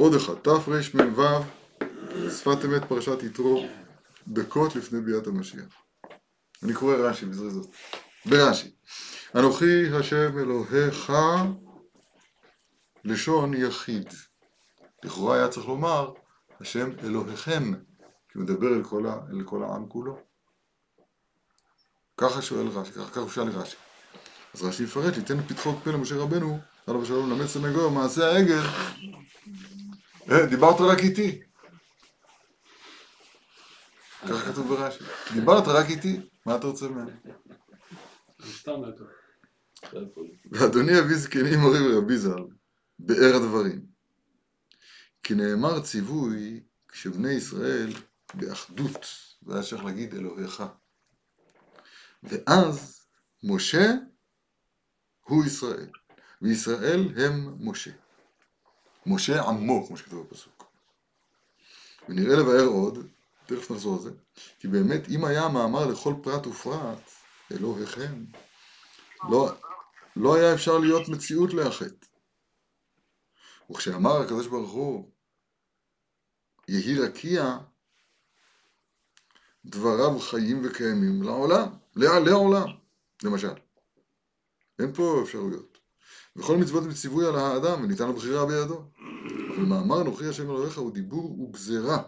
עוד אחד, תרמ"ו, שפת אמת פרשת יתרו, דקות לפני ביאת המשיח. אני קורא רש"י בזריזות. ברש"י, אנוכי השם אלוהיך לשון יחיד. לכאורה היה צריך לומר השם אלוהיכם, כי הוא מדבר אל כל, ה, אל כל העם כולו. ככה שואל רש"י, ככה, הוא שאל רש"י. אז רש"י יפרט, ייתן פתחות פה למשה רבנו, עליו השלום למד סנגור, מעשה העגל. אה, דיברת רק איתי. ככה כתוב ברש"י. דיברת רק איתי, מה אתה רוצה ממני? ואדוני אבי זקני מורי ורבי ז"ל, באר הדברים. כי נאמר ציווי כשבני ישראל באחדות, והיה צריך להגיד אלוהיך. ואז משה הוא ישראל, וישראל הם משה. משה עמו, כמו שכתוב בפסוק. ונראה לבאר עוד, תכף נחזור לזה, כי באמת אם היה מאמר לכל פרט ופרט, אלוהיכם, לא, לא היה אפשר להיות מציאות לאחד. וכשאמר הקדוש ברוך הוא, יהי רקיע, דבריו חיים וקיימים לעולם, לעולם, למשל. אין פה אפשרויות. וכל מצוות מציווי על האדם, וניתן לבחירה בידו. אבל מאמר נוכרי השם אלוהיך הוא דיבור וגזרה.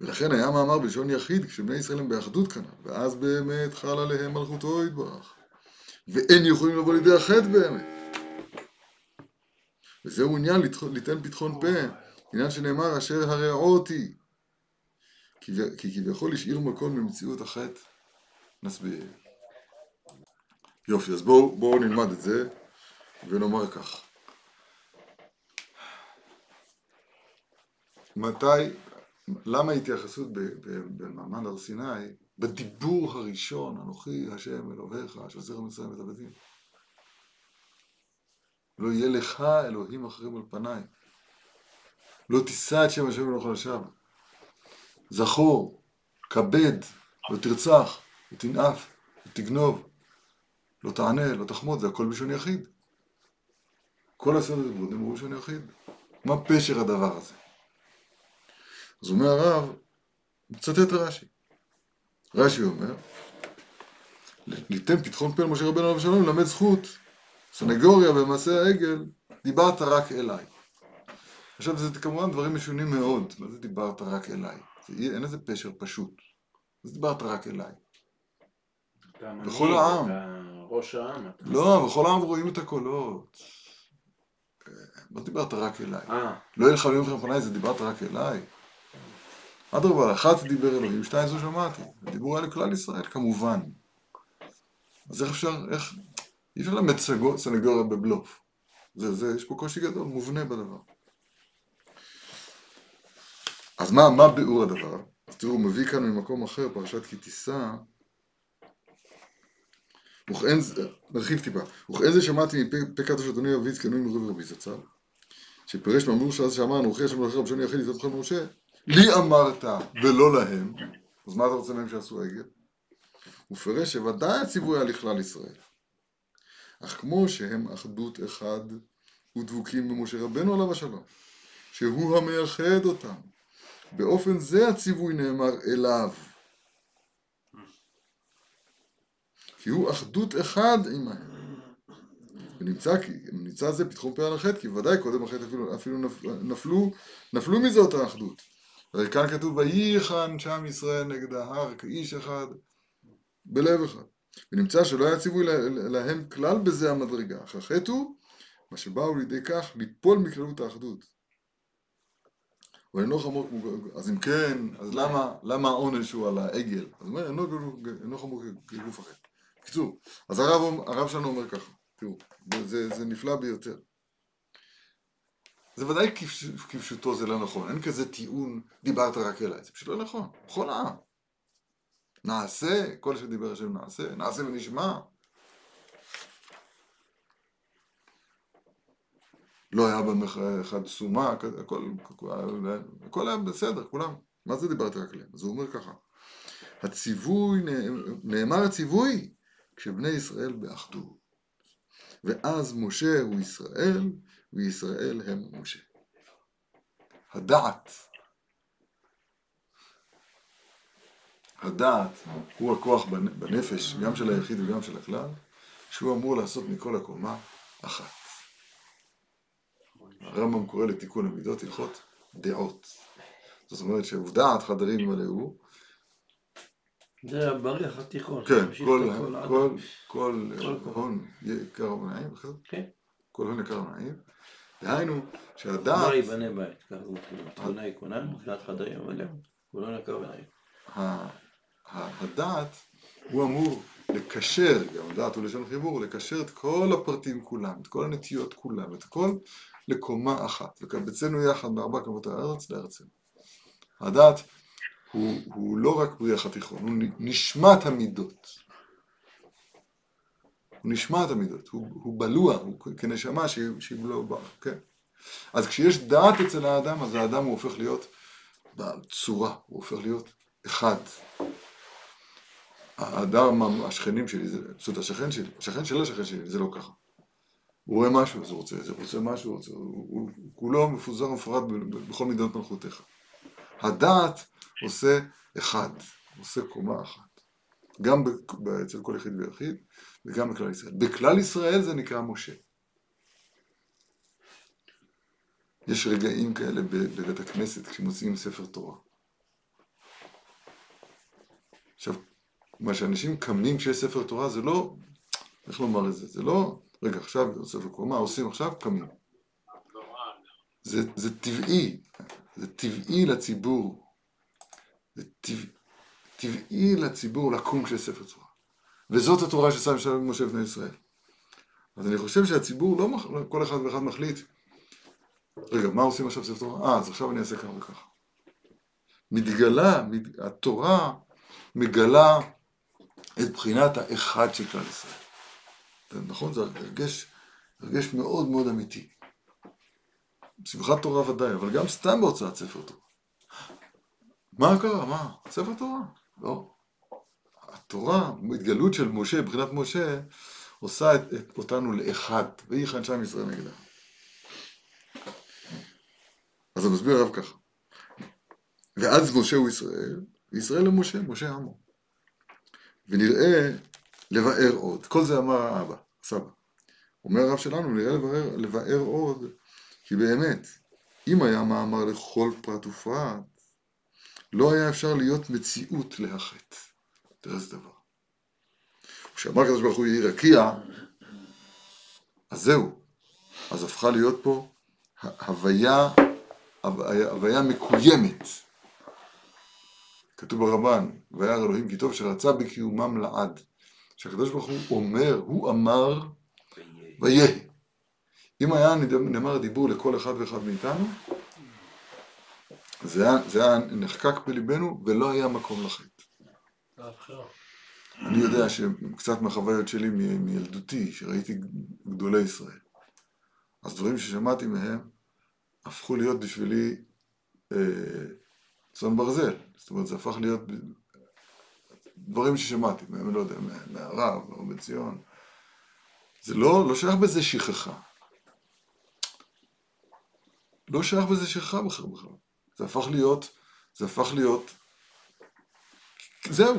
ולכן היה מאמר בלשון יחיד כשבני ישראל הם באחדות כנראה, ואז באמת חל עליהם מלכותו יתברך. ואין יכולים לבוא לידי החטא באמת. וזהו עניין ליתן פתחון פה, עניין שנאמר אשר הרעו אותי. כי כביכול השאיר מקום במציאות החטא. נסביר. יופי, אז בואו בוא נלמד את זה ונאמר כך. מתי, למה ההתייחסות במעמד הר סיני, בדיבור הראשון, אנוכי השם אלוהיך, זרע מצרים את הבתים? לא יהיה לך אלוהים אחרים על פניי. לא תישא את שם השם אלוהיך לשווא. זכור, כבד, לא תרצח, לא תנאף, לא תענה, לא תחמוד, זה הכל בלשון יחיד. כל הסדר דיברות נאמרו בלשון יחיד. מה פשר הדבר הזה? אז אומר הרב, מצטט רש"י. רש"י אומר, ליתן פתחון פה למשה רבנו עליו שלום, ללמד זכות, סנגוריה במעשה העגל, דיברת רק אליי. עכשיו זה כמובן דברים משונים מאוד, מה זה דיברת רק אליי? זה, אין איזה פשר פשוט. אז דיברת רק אליי. בכל העם. ראש העם. לא, בכל העם רואים את הקולות. לא דיברת רק אליי. לא יהיה לך אלוהים לכם לפניי, זה דיברת רק אליי. אדרבה, אחת דיבר אלוהים, שתיים זו שמעתי. הדיבור היה לכלל ישראל, כמובן. אז איך אפשר, איך... אי אפשר ללמד סנגוריה בבלוף. זה, זה, יש פה קושי גדול, מובנה בדבר. אז מה, מה ביאור הדבר? אז תראו, הוא מביא כאן ממקום אחר, פרשת כי תישא, וכן זה, נרחיב טיפה, וכן זה שמעתי מפה קדוש אדוני אבי זקנו עם רבי זצ"ל, שפירש מאמור שאז שאמר אנוכי השם אלוהיך רבי יחיד יצא בכם משה, לי אמרת ולא להם, אז מה אתה רוצה מהם שעשו עגל? הוא פירש שוודאי הציווי היה לכלל ישראל, אך כמו שהם אחדות אחד ודבוקים במשה רבנו עליו השלום, שהוא המייחד אותם, באופן זה הציווי נאמר אליו. כי הוא אחדות אחד עמהם. ונמצא, נמצא זה פתחון פה על החטא, כי ודאי קודם החטא אפילו, אפילו נפלו, נפלו מזה אותה אחדות. הרי כאן כתוב, וייחן שם ישראל נגד ההר כאיש אחד, בלב אחד. ונמצא שלא היה ציווי להם כלל בזה המדרגה, אך החטא הוא מה שבאו לידי כך ליפול מכללות האחדות. ואינו חמור כמו... אז אם כן, אז למה, למה העונש הוא על העגל? אז הוא אומר, אינו חמור כגוף אחר. בקיצור, אז הרב, הרב שלנו אומר ככה, תראו, זה, זה נפלא ביותר. זה ודאי כפשוטו זה לא נכון, אין כזה טיעון, דיברת רק אליי, זה פשוט לא נכון, בכל העם. נעשה, כל שדיבר השם נעשה, נעשה ונשמע. לא היה אחד סומה, הכל, הכל היה בסדר, כולם. מה זה דיברתי רק עליהם? אז הוא אומר ככה, הציווי, נאמר הציווי, כשבני ישראל באחדות. ואז משה הוא ישראל, וישראל הם משה. הדעת, הדעת הוא הכוח בנפש, גם של היחיד וגם של הכלל, שהוא אמור לעשות מכל הקומה אחת. הרמב"ם קורא לתיקון המידות הלכות דעות. זאת אומרת שעובדעת חדרים מלאו. זה הבריח התיכון. כן, כל, כל, כל הון יקר ונעים, כן. כל הון יקר ונעים. דהיינו שהדעת... מה ייבנה בית, ככה הוא כאילו, תכונה יקונה, מבחינת חדרים מלאו, כל הון יקר ונעים. הדעת הוא אמור לקשר, גם דעת הוא לשון חיבור, לקשר את כל הפרטים כולם, את כל הנטיות כולם, את הכל לקומה אחת. וקבצנו יחד מארבע קומות הארץ לארצנו. הדעת הוא, הוא לא רק בריח התיכון, הוא נשמת המידות. הוא נשמת המידות, הוא, הוא בלוע, הוא כנשמה שהיא לא באה, כן. אז כשיש דעת אצל האדם, אז האדם הוא הופך להיות בצורה, הוא הופך להיות אחד. האדם, השכנים שלי, זאת אומרת השכן שלי, השכן של השכן שלי, זה לא ככה. הוא רואה משהו, אז הוא רוצה, הוא רוצה משהו, הוא, הוא, הוא כולו מפוזר ומפרד בכל מידות מלכותיך. הדעת עושה אחד, עושה קומה אחת. גם אצל כל יחיד ויחיד, וגם בכלל ישראל. בכלל ישראל זה נקרא משה. יש רגעים כאלה בבית הכנסת כשמוציאים ספר תורה. עכשיו, מה שאנשים קמים כשיש ספר תורה זה לא, איך לומר את זה, זה לא, רגע עכשיו ספר תורה, מה עושים עכשיו? קמים. זה, זה טבעי, זה טבעי לציבור, טבעי לציבור לקום כשיש ספר תורה. וזאת התורה ששם שלום משה בני ישראל. אז אני חושב שהציבור לא, מח... כל אחד ואחד מחליט, רגע, מה עושים עכשיו ספר תורה? אה, אז עכשיו אני אעשה ככה וככה. מתגלה, מת... התורה מגלה את בחינת האחד של כלל ישראל. נכון? זה הרגש, הרגש מאוד מאוד אמיתי. בשמחת תורה ודאי, אבל גם סתם בהוצאת ספר תורה. מה קרה? מה? ספר תורה? לא. התורה, התגלות של משה, מבחינת משה, עושה את, את אותנו לאחד, ויהי חנשה מישראל נגדה. אז הוא מסביר הרב ככה. ואז משה הוא ישראל, וישראל הוא משה, משה עמו. ונראה לבאר עוד. כל זה אמר האבא, סבא. אומר הרב שלנו, נראה לבאר, לבאר עוד, כי באמת, אם היה מאמר לכל פרט ופרט, לא היה אפשר להיות מציאות להחטא. תראה איזה דבר. כשאמר הקדוש ברוך הוא יהי רקיע, אז זהו. אז הפכה להיות פה הוויה, הוויה מקוימת. כתוב ברמב"ן, וירא אלוהים כי טוב שרצה בקיומם לעד. שהקדוש ברוך הוא אומר, הוא אמר, ויהי. אם היה נאמר דיבור לכל אחד ואחד מאיתנו, זה היה, זה היה נחקק בליבנו ולא היה מקום לחטא. אני יודע שקצת מהחוויות שלי מילדותי, שראיתי גדולי ישראל, אז דברים ששמעתי מהם הפכו להיות בשבילי אה, צאן ברזל. זאת אומרת, זה הפך להיות דברים ששמעתי מהם, לא יודע, מהרב, או בציון. זה לא, לא שייך בזה שכחה. לא שייך בזה שכחה בכלל בכלל. זה הפך להיות, זה הפך להיות, זהו.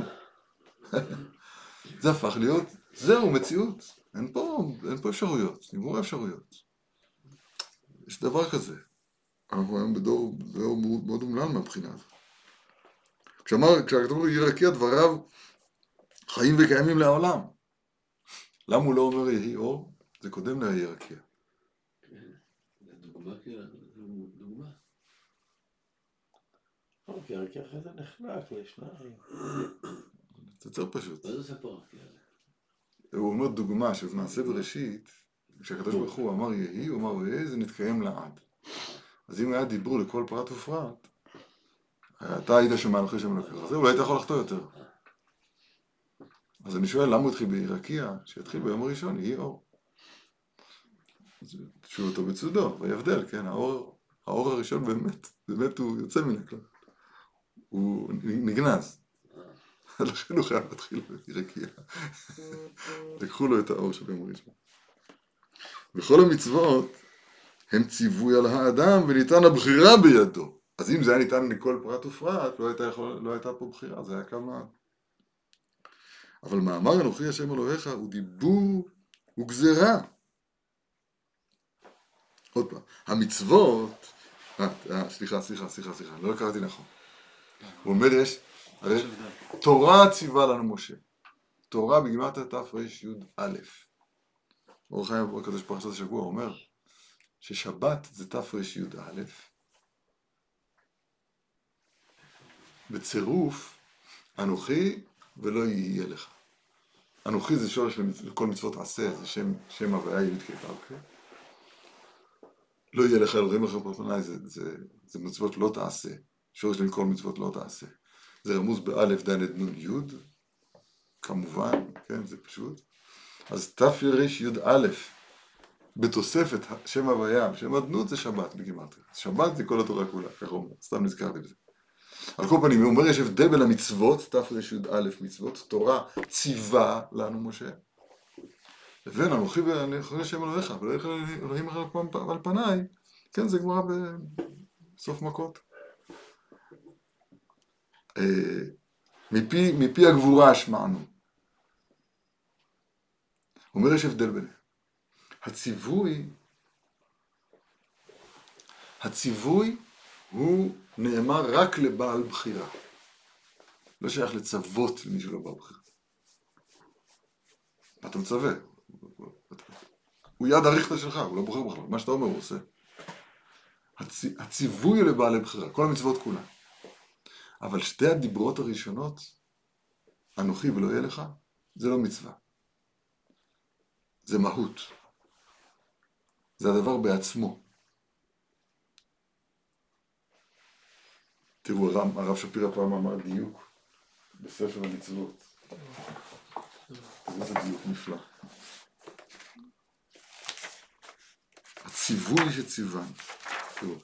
זה הפך להיות, זהו, מציאות. אין פה, אין פה אפשרויות, נגמור האפשרויות. יש דבר כזה. אנחנו היום בדור, בדור מאוד אומלל מהבחינה הזאת. כשאמר, כשהכתוב יהי רקיע דבריו חיים וקיימים לעולם. למה הוא לא אומר יהי אור? זה קודם ליהי רקיע. דוגמה דוגמה. אוקיי, הרקיע אחרי זה נחלק לשניים. זה יותר פשוט. מה זה עושה פה הוא אומר דוגמה שבמעשה בראשית, כשהקדוש ברוך הוא אמר יהי, הוא אמר יהי, זה נתקיים לעד. אז אם היה דיבור לכל פרט ופרט, אתה היית שם מלכי שם אלוקיך, זהו, לא היית יכול לחטוא יותר. אז אני שואל, למה הוא התחיל בעירקיה? שיתחיל ביום הראשון, יהי אור. תשאו אותו בצודו, ויבדל, כן, האור, האור הראשון באמת, באמת הוא יוצא מן הכלל. הוא נגנז. לכן הוא חייב להתחיל בעירקיה. לקחו לו את האור של יום הראשון. וכל המצוות הם ציווי על האדם וניתן הבחירה בידו. אז אם זה היה ניתן לכל פרט ופרט, לא הייתה, יכול, לא הייתה פה בחירה, זה היה כמה... אבל מאמר אנוכי השם אלוהיך הוא דיבור וגזרה. עוד פעם, המצוות, אה, אה, סליחה, סליחה, סליחה, סליחה, לא קראתי נכון. הוא אומר יש, הרי תורה ציווה לנו משה. תורה בגימטריה תרי"א. אור חיים הקדוש פרשת השבוע אומר ששבת זה תרי"א בצירוף אנוכי ולא יהיה לך. אנוכי זה שורש לכל מצוות עשה, זה שם, שם הוויה י' כ' אוקיי? לא יהיה לך אלוהים אחר פרפני, זה, זה, זה מצוות לא תעשה, שורש לכל מצוות לא תעשה. זה רמוז באלף ד' נ' י', כמובן, כן, זה פשוט. אז תרי"א בתוספת שם הוויה, שם אדנות זה שבת בגימטריה. שבת זה כל התורה כולה, ככה אומר, סתם נזכרתי בזה. על כל פנים, הוא אומר יש הבדל בין המצוות, תרי"א מצוות, תורה ציווה לנו משה, לבין אנוכי ואנוכי השם אלוהיך, ולא אלוהים על פניי, כן, זה גמרא בסוף מכות. אה, מפי, מפי הגבורה השמענו. אומר יש הבדל ביניהם. הציווי, הציווי הוא נאמר רק לבעל בחירה. לא שייך לצוות למי שלא בעל בחירה. אתה מצווה? הוא יד אריכתא שלך, הוא לא בוחר בכלל, מה שאתה אומר הוא עושה. הצ... הציווי לבעלי בחירה, כל המצוות כולן. אבל שתי הדיברות הראשונות, אנוכי ולא יהיה לך, זה לא מצווה. זה מהות. זה הדבר בעצמו. תראו, הרב, שפירא פעם אמר דיוק בספר המצוות. איזה דיוק נפלא. הציווי שציווה. תראו.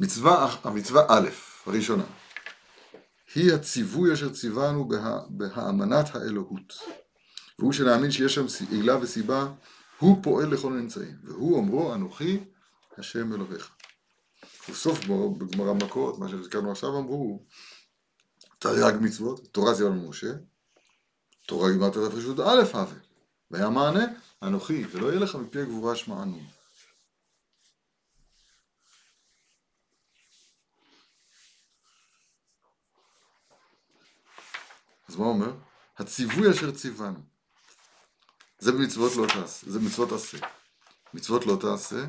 מצווה, המצווה א', הראשונה, היא הציווי אשר ציוונו בה, בהאמנת האלוהות. והוא שנאמין שיש שם עילה וסיבה, הוא פועל לכל האמצעים. והוא אומרו, אנוכי השם אלוהיך. ובסוף בגמרא מכות, מה שהזכרנו עכשיו, אמרו, תרי"ג מצוות, תורה זה לנו משה, תורה גימרת רשות א' הווה. והיה מענה, אנוכי, ולא יהיה לך מפי הגבורה שמענו. אז מה אומר? הציווי אשר ציוונו. זה במצוות לא תעשה, זה מצוות עשה. מצוות לא תעשה.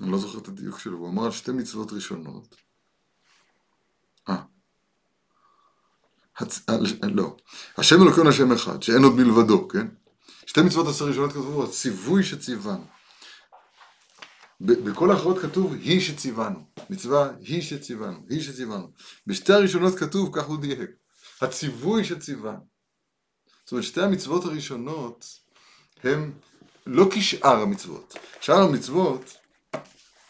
אני לא זוכר את הדיוק שלו, הוא אמר על שתי מצוות ראשונות. אה. הצ... לא. השם אלוקיון השם אחד, שאין עוד מלבדו, כן? שתי מצוות עשר ראשונות כתבו, הציווי שציוונו. בכל האחרות כתוב היא שציוונו, מצווה היא שציוונו, היא שציוונו. בשתי הראשונות כתוב, כך הוא דייק, הציווי שציוונו. זאת אומרת, שתי המצוות הראשונות הם לא כשאר המצוות. שאר המצוות,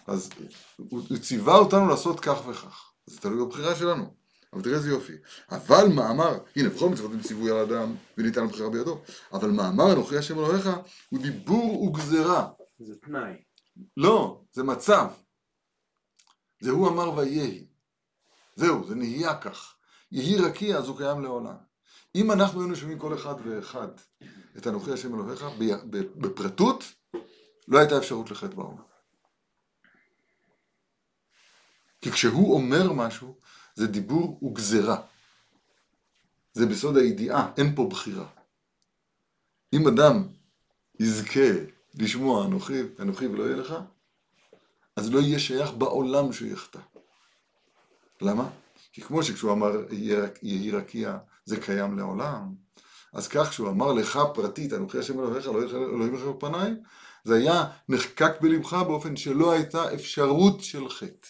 אז הוא ציווה אותנו לעשות כך וכך. זה תלוי בבחירה שלנו. אבל תראה איזה יופי. אבל מאמר, הנה בכל מצוות הם ציווי על האדם וניתן לבחירה בידו, אבל מאמר אנוכי השם אלוהיך הוא דיבור וגזרה. זה תנאי. לא, זה מצב. זה הוא אמר ויהי. זהו, זה נהיה כך. יהי רקיע, אז הוא קיים לעולם. אם אנחנו היינו שומעים כל אחד ואחד את אנוכי השם אלוהיך, בפרטות, לא הייתה אפשרות לחטא בעולם. כי כשהוא אומר משהו, זה דיבור וגזרה. זה בסוד הידיעה, אין פה בחירה. אם אדם יזכה לשמוע אנוכי, אנוכי ולא יהיה לך, אז לא יהיה שייך בעולם שהוא יחטא. למה? כי כמו שכשהוא אמר יהי רקיע זה קיים לעולם, אז כך כשהוא אמר לך פרטית, אנוכי השם אלוהיך, לא אלוהים אחר פניי, זה היה נחקק בלבך באופן שלא הייתה אפשרות של חטא.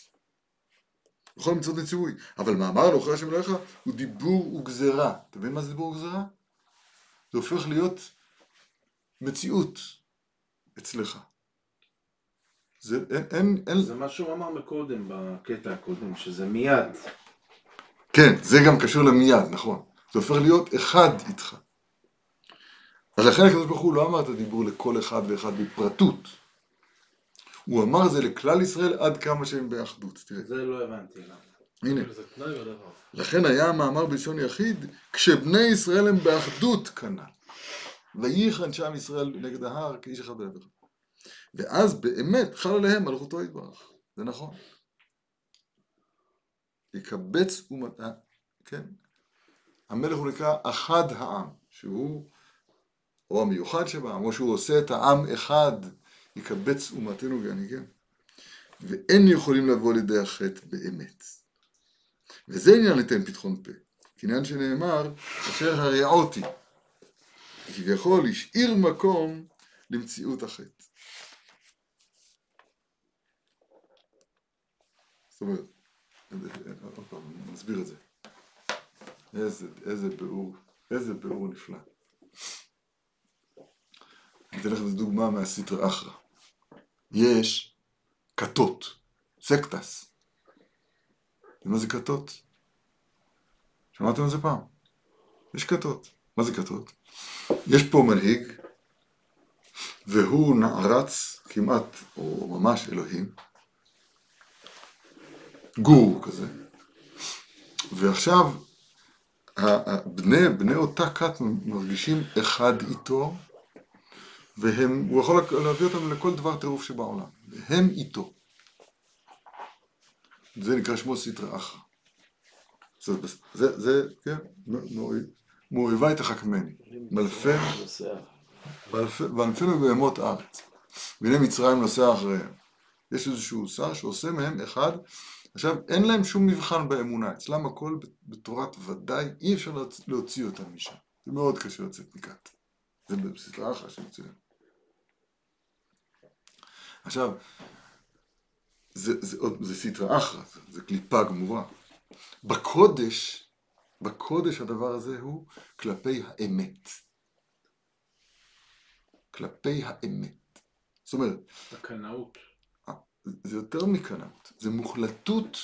בכל מצוות נציווי. אבל מאמר אנוכי השם אלוהיך הוא דיבור וגזרה. אתה מבין מה זה דיבור וגזרה? זה הופך להיות מציאות אצלך. זה, אין, אין, אין, זה מה שהוא אמר מקודם, בקטע הקודם, שזה מיד. כן, זה גם קשור למיד, נכון. זה הופך להיות אחד איתך. אז לכן הקדוש ברוך הוא לא אמר את הדיבור לכל אחד ואחד בפרטות. הוא אמר זה לכלל ישראל עד כמה שהם באחדות. תראה, זה לא הבנתי למה. הנה. תנאי בדבר. לכן היה המאמר בלשון יחיד, כשבני ישראל הם באחדות כנ"ל. וייחן שם ישראל נגד ההר כאיש אחד בלב אחד. ואז באמת חל עליהם מלכותו יתברך. זה נכון. יקבץ אומתה, כן? המלך הוא נקרא אחד העם, שהוא או המיוחד שבעם, או שהוא עושה את העם אחד, יקבץ אומתנו וינהיגם. ואין יכולים לבוא לידי החטא באמת. וזה עניין ליתן פתחון פה. כעניין שנאמר, אשר הרעותי. כביכול השאיר מקום למציאות החטא. זאת אומרת, עוד פעם, אני מסביר את זה. איזה, איזה ביאור, איזה ביאור נפלא. אני אתן לכם דוגמה מהסטרא אחרא. יש כתות, סקטס. מה זה כתות? שמעתם על זה פעם? יש כתות. מה זה כתות? יש פה מנהיג, והוא נערץ כמעט, או ממש אלוהים, גור כזה, ועכשיו בני, בני אותה כת מרגישים אחד איתו, והוא יכול להביא אותם לכל דבר טירוף שבעולם, והם איתו. זה נקרא שמו סטרא אחרא. זה, זה, זה, כן, מאויבי תחכמני, מלפי, מלפי- ואלפינו בהמות ארץ. והנה מצרים נוסע אחריהם. יש איזשהו שר שעושה מהם אחד, עכשיו אין להם שום מבחן באמונה, אצלם הכל בתורת ודאי, אי אפשר להוצ- להוציא אותם משם. זה מאוד קשה לצאת מכת. זה בסדרה אחת שמצוין. עכשיו, זה, זה, עוד- זה סטרא אחרא, זה, זה קליפה גמורה. בקודש, בקודש הדבר הזה הוא כלפי האמת. כלפי האמת. זאת אומרת, הקנאות. זה יותר מקנאות, זה מוחלטות.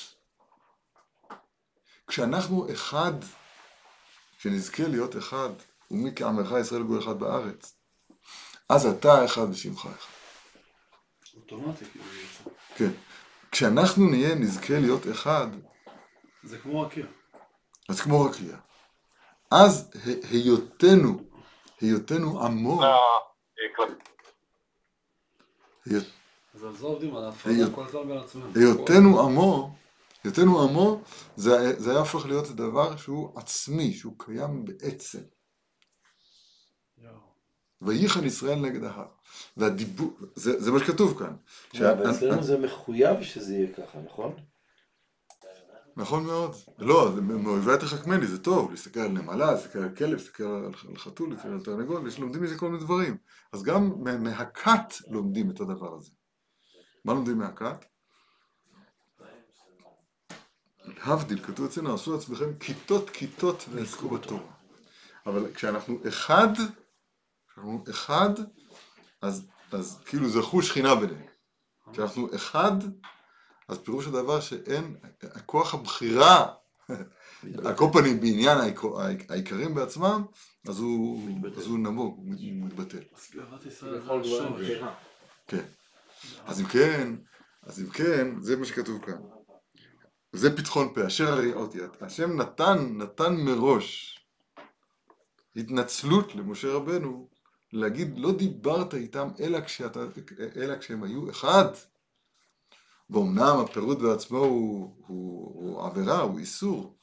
כשאנחנו אחד, כשנזכה להיות אחד, ומי כעמך ישראל גוי אחד בארץ, אז אתה אחד ושמך אחד. אוטומטי, כאילו. כן. כשאנחנו נהיה, נזכה להיות אחד, זה כמו רקיע. אז כמו רקיע. אז היותנו, היותנו עמו, עצמנו. היותנו עמו, היותנו עמו, זה, זה היה הופך להיות דבר שהוא עצמי, שהוא קיים בעצם. וייחן ישראל נגד ההר. והדיבור, זה, זה מה שכתוב כאן. אבל אצלנו זה מחויב שזה יהיה ככה, נכון? נכון מאוד. לא, מאויבי תחכמני, זה טוב, להסתכל על נמלה, להסתכל על כלב, להסתכל על חתול, להסתכל על תרנגול, יש לומדים מזה כל מיני דברים. אז גם מה- מהכת לומדים את הדבר הזה. מה לומדים מהכת? להבדיל, כתוב אצלנו, עשו לעצמכם כיתות כיתות ועסקו בתורה. אבל כשאנחנו אחד, כשאנחנו אחד, אז, אז כאילו זכו שכינה בינינו. כשאנחנו אחד, אז פירוש הדבר שאין, כוח הבחירה, על כל פנים בעניין העיקר- העיקרים בעצמם, אז הוא, מתבטל. אז הוא נמוג, הוא מתבטל. אז גאוות ישראל זה בכל דבר השורש. בחירה. כן. אז אם כן, אז אם כן, זה מה שכתוב כאן. זה פתחון פה, אשר הריעותי. השם נתן, נתן מראש התנצלות למשה רבנו, להגיד לא דיברת איתם אלא, כשאתה, אלא כשהם היו אחד. ואומנם הפירוט בעצמו הוא, הוא, הוא עבירה, הוא איסור,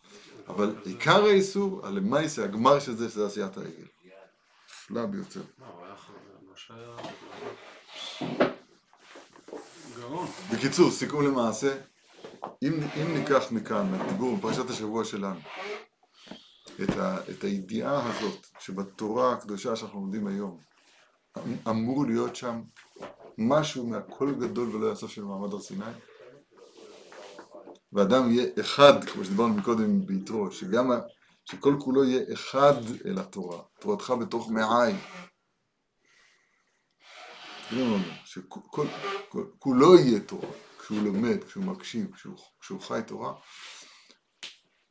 אבל עיקר האיסור, הלמייסה, הגמר של זה, שזה עשיית העגל. נפלא ביותר. בקיצור, סיכום למעשה, אם, אם ניקח מכאן, מהדיבור בפרשת השבוע שלנו, את, ה, את הידיעה הזאת שבתורה הקדושה שאנחנו לומדים היום, אמ- אמור להיות שם משהו מהכל גדול ולא יאסוף של מעמד הר סיני, ואדם יהיה אחד, כמו שדיברנו מקודם ביתרו, שגם, שכל כולו יהיה אחד אל התורה, תורתך בתוך מעי. שכולו יהיה תורה, כשהוא לומד, כשהוא מקשיב, כשהוא, כשהוא חי תורה,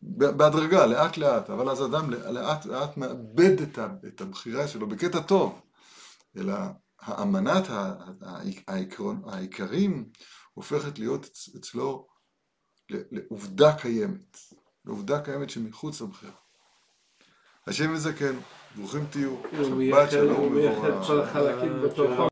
בהדרגה, לאט לאט, אבל אז אדם לאט לאט מאבד את הבחירה שלו בקטע טוב, אלא האמנת העיקרון, העיקרים הופכת להיות אצלו לעובדה קיימת, לעובדה קיימת שמחוץ למחיר. השם יזכן, ברוכים תהיו, שבת שלום וברכה.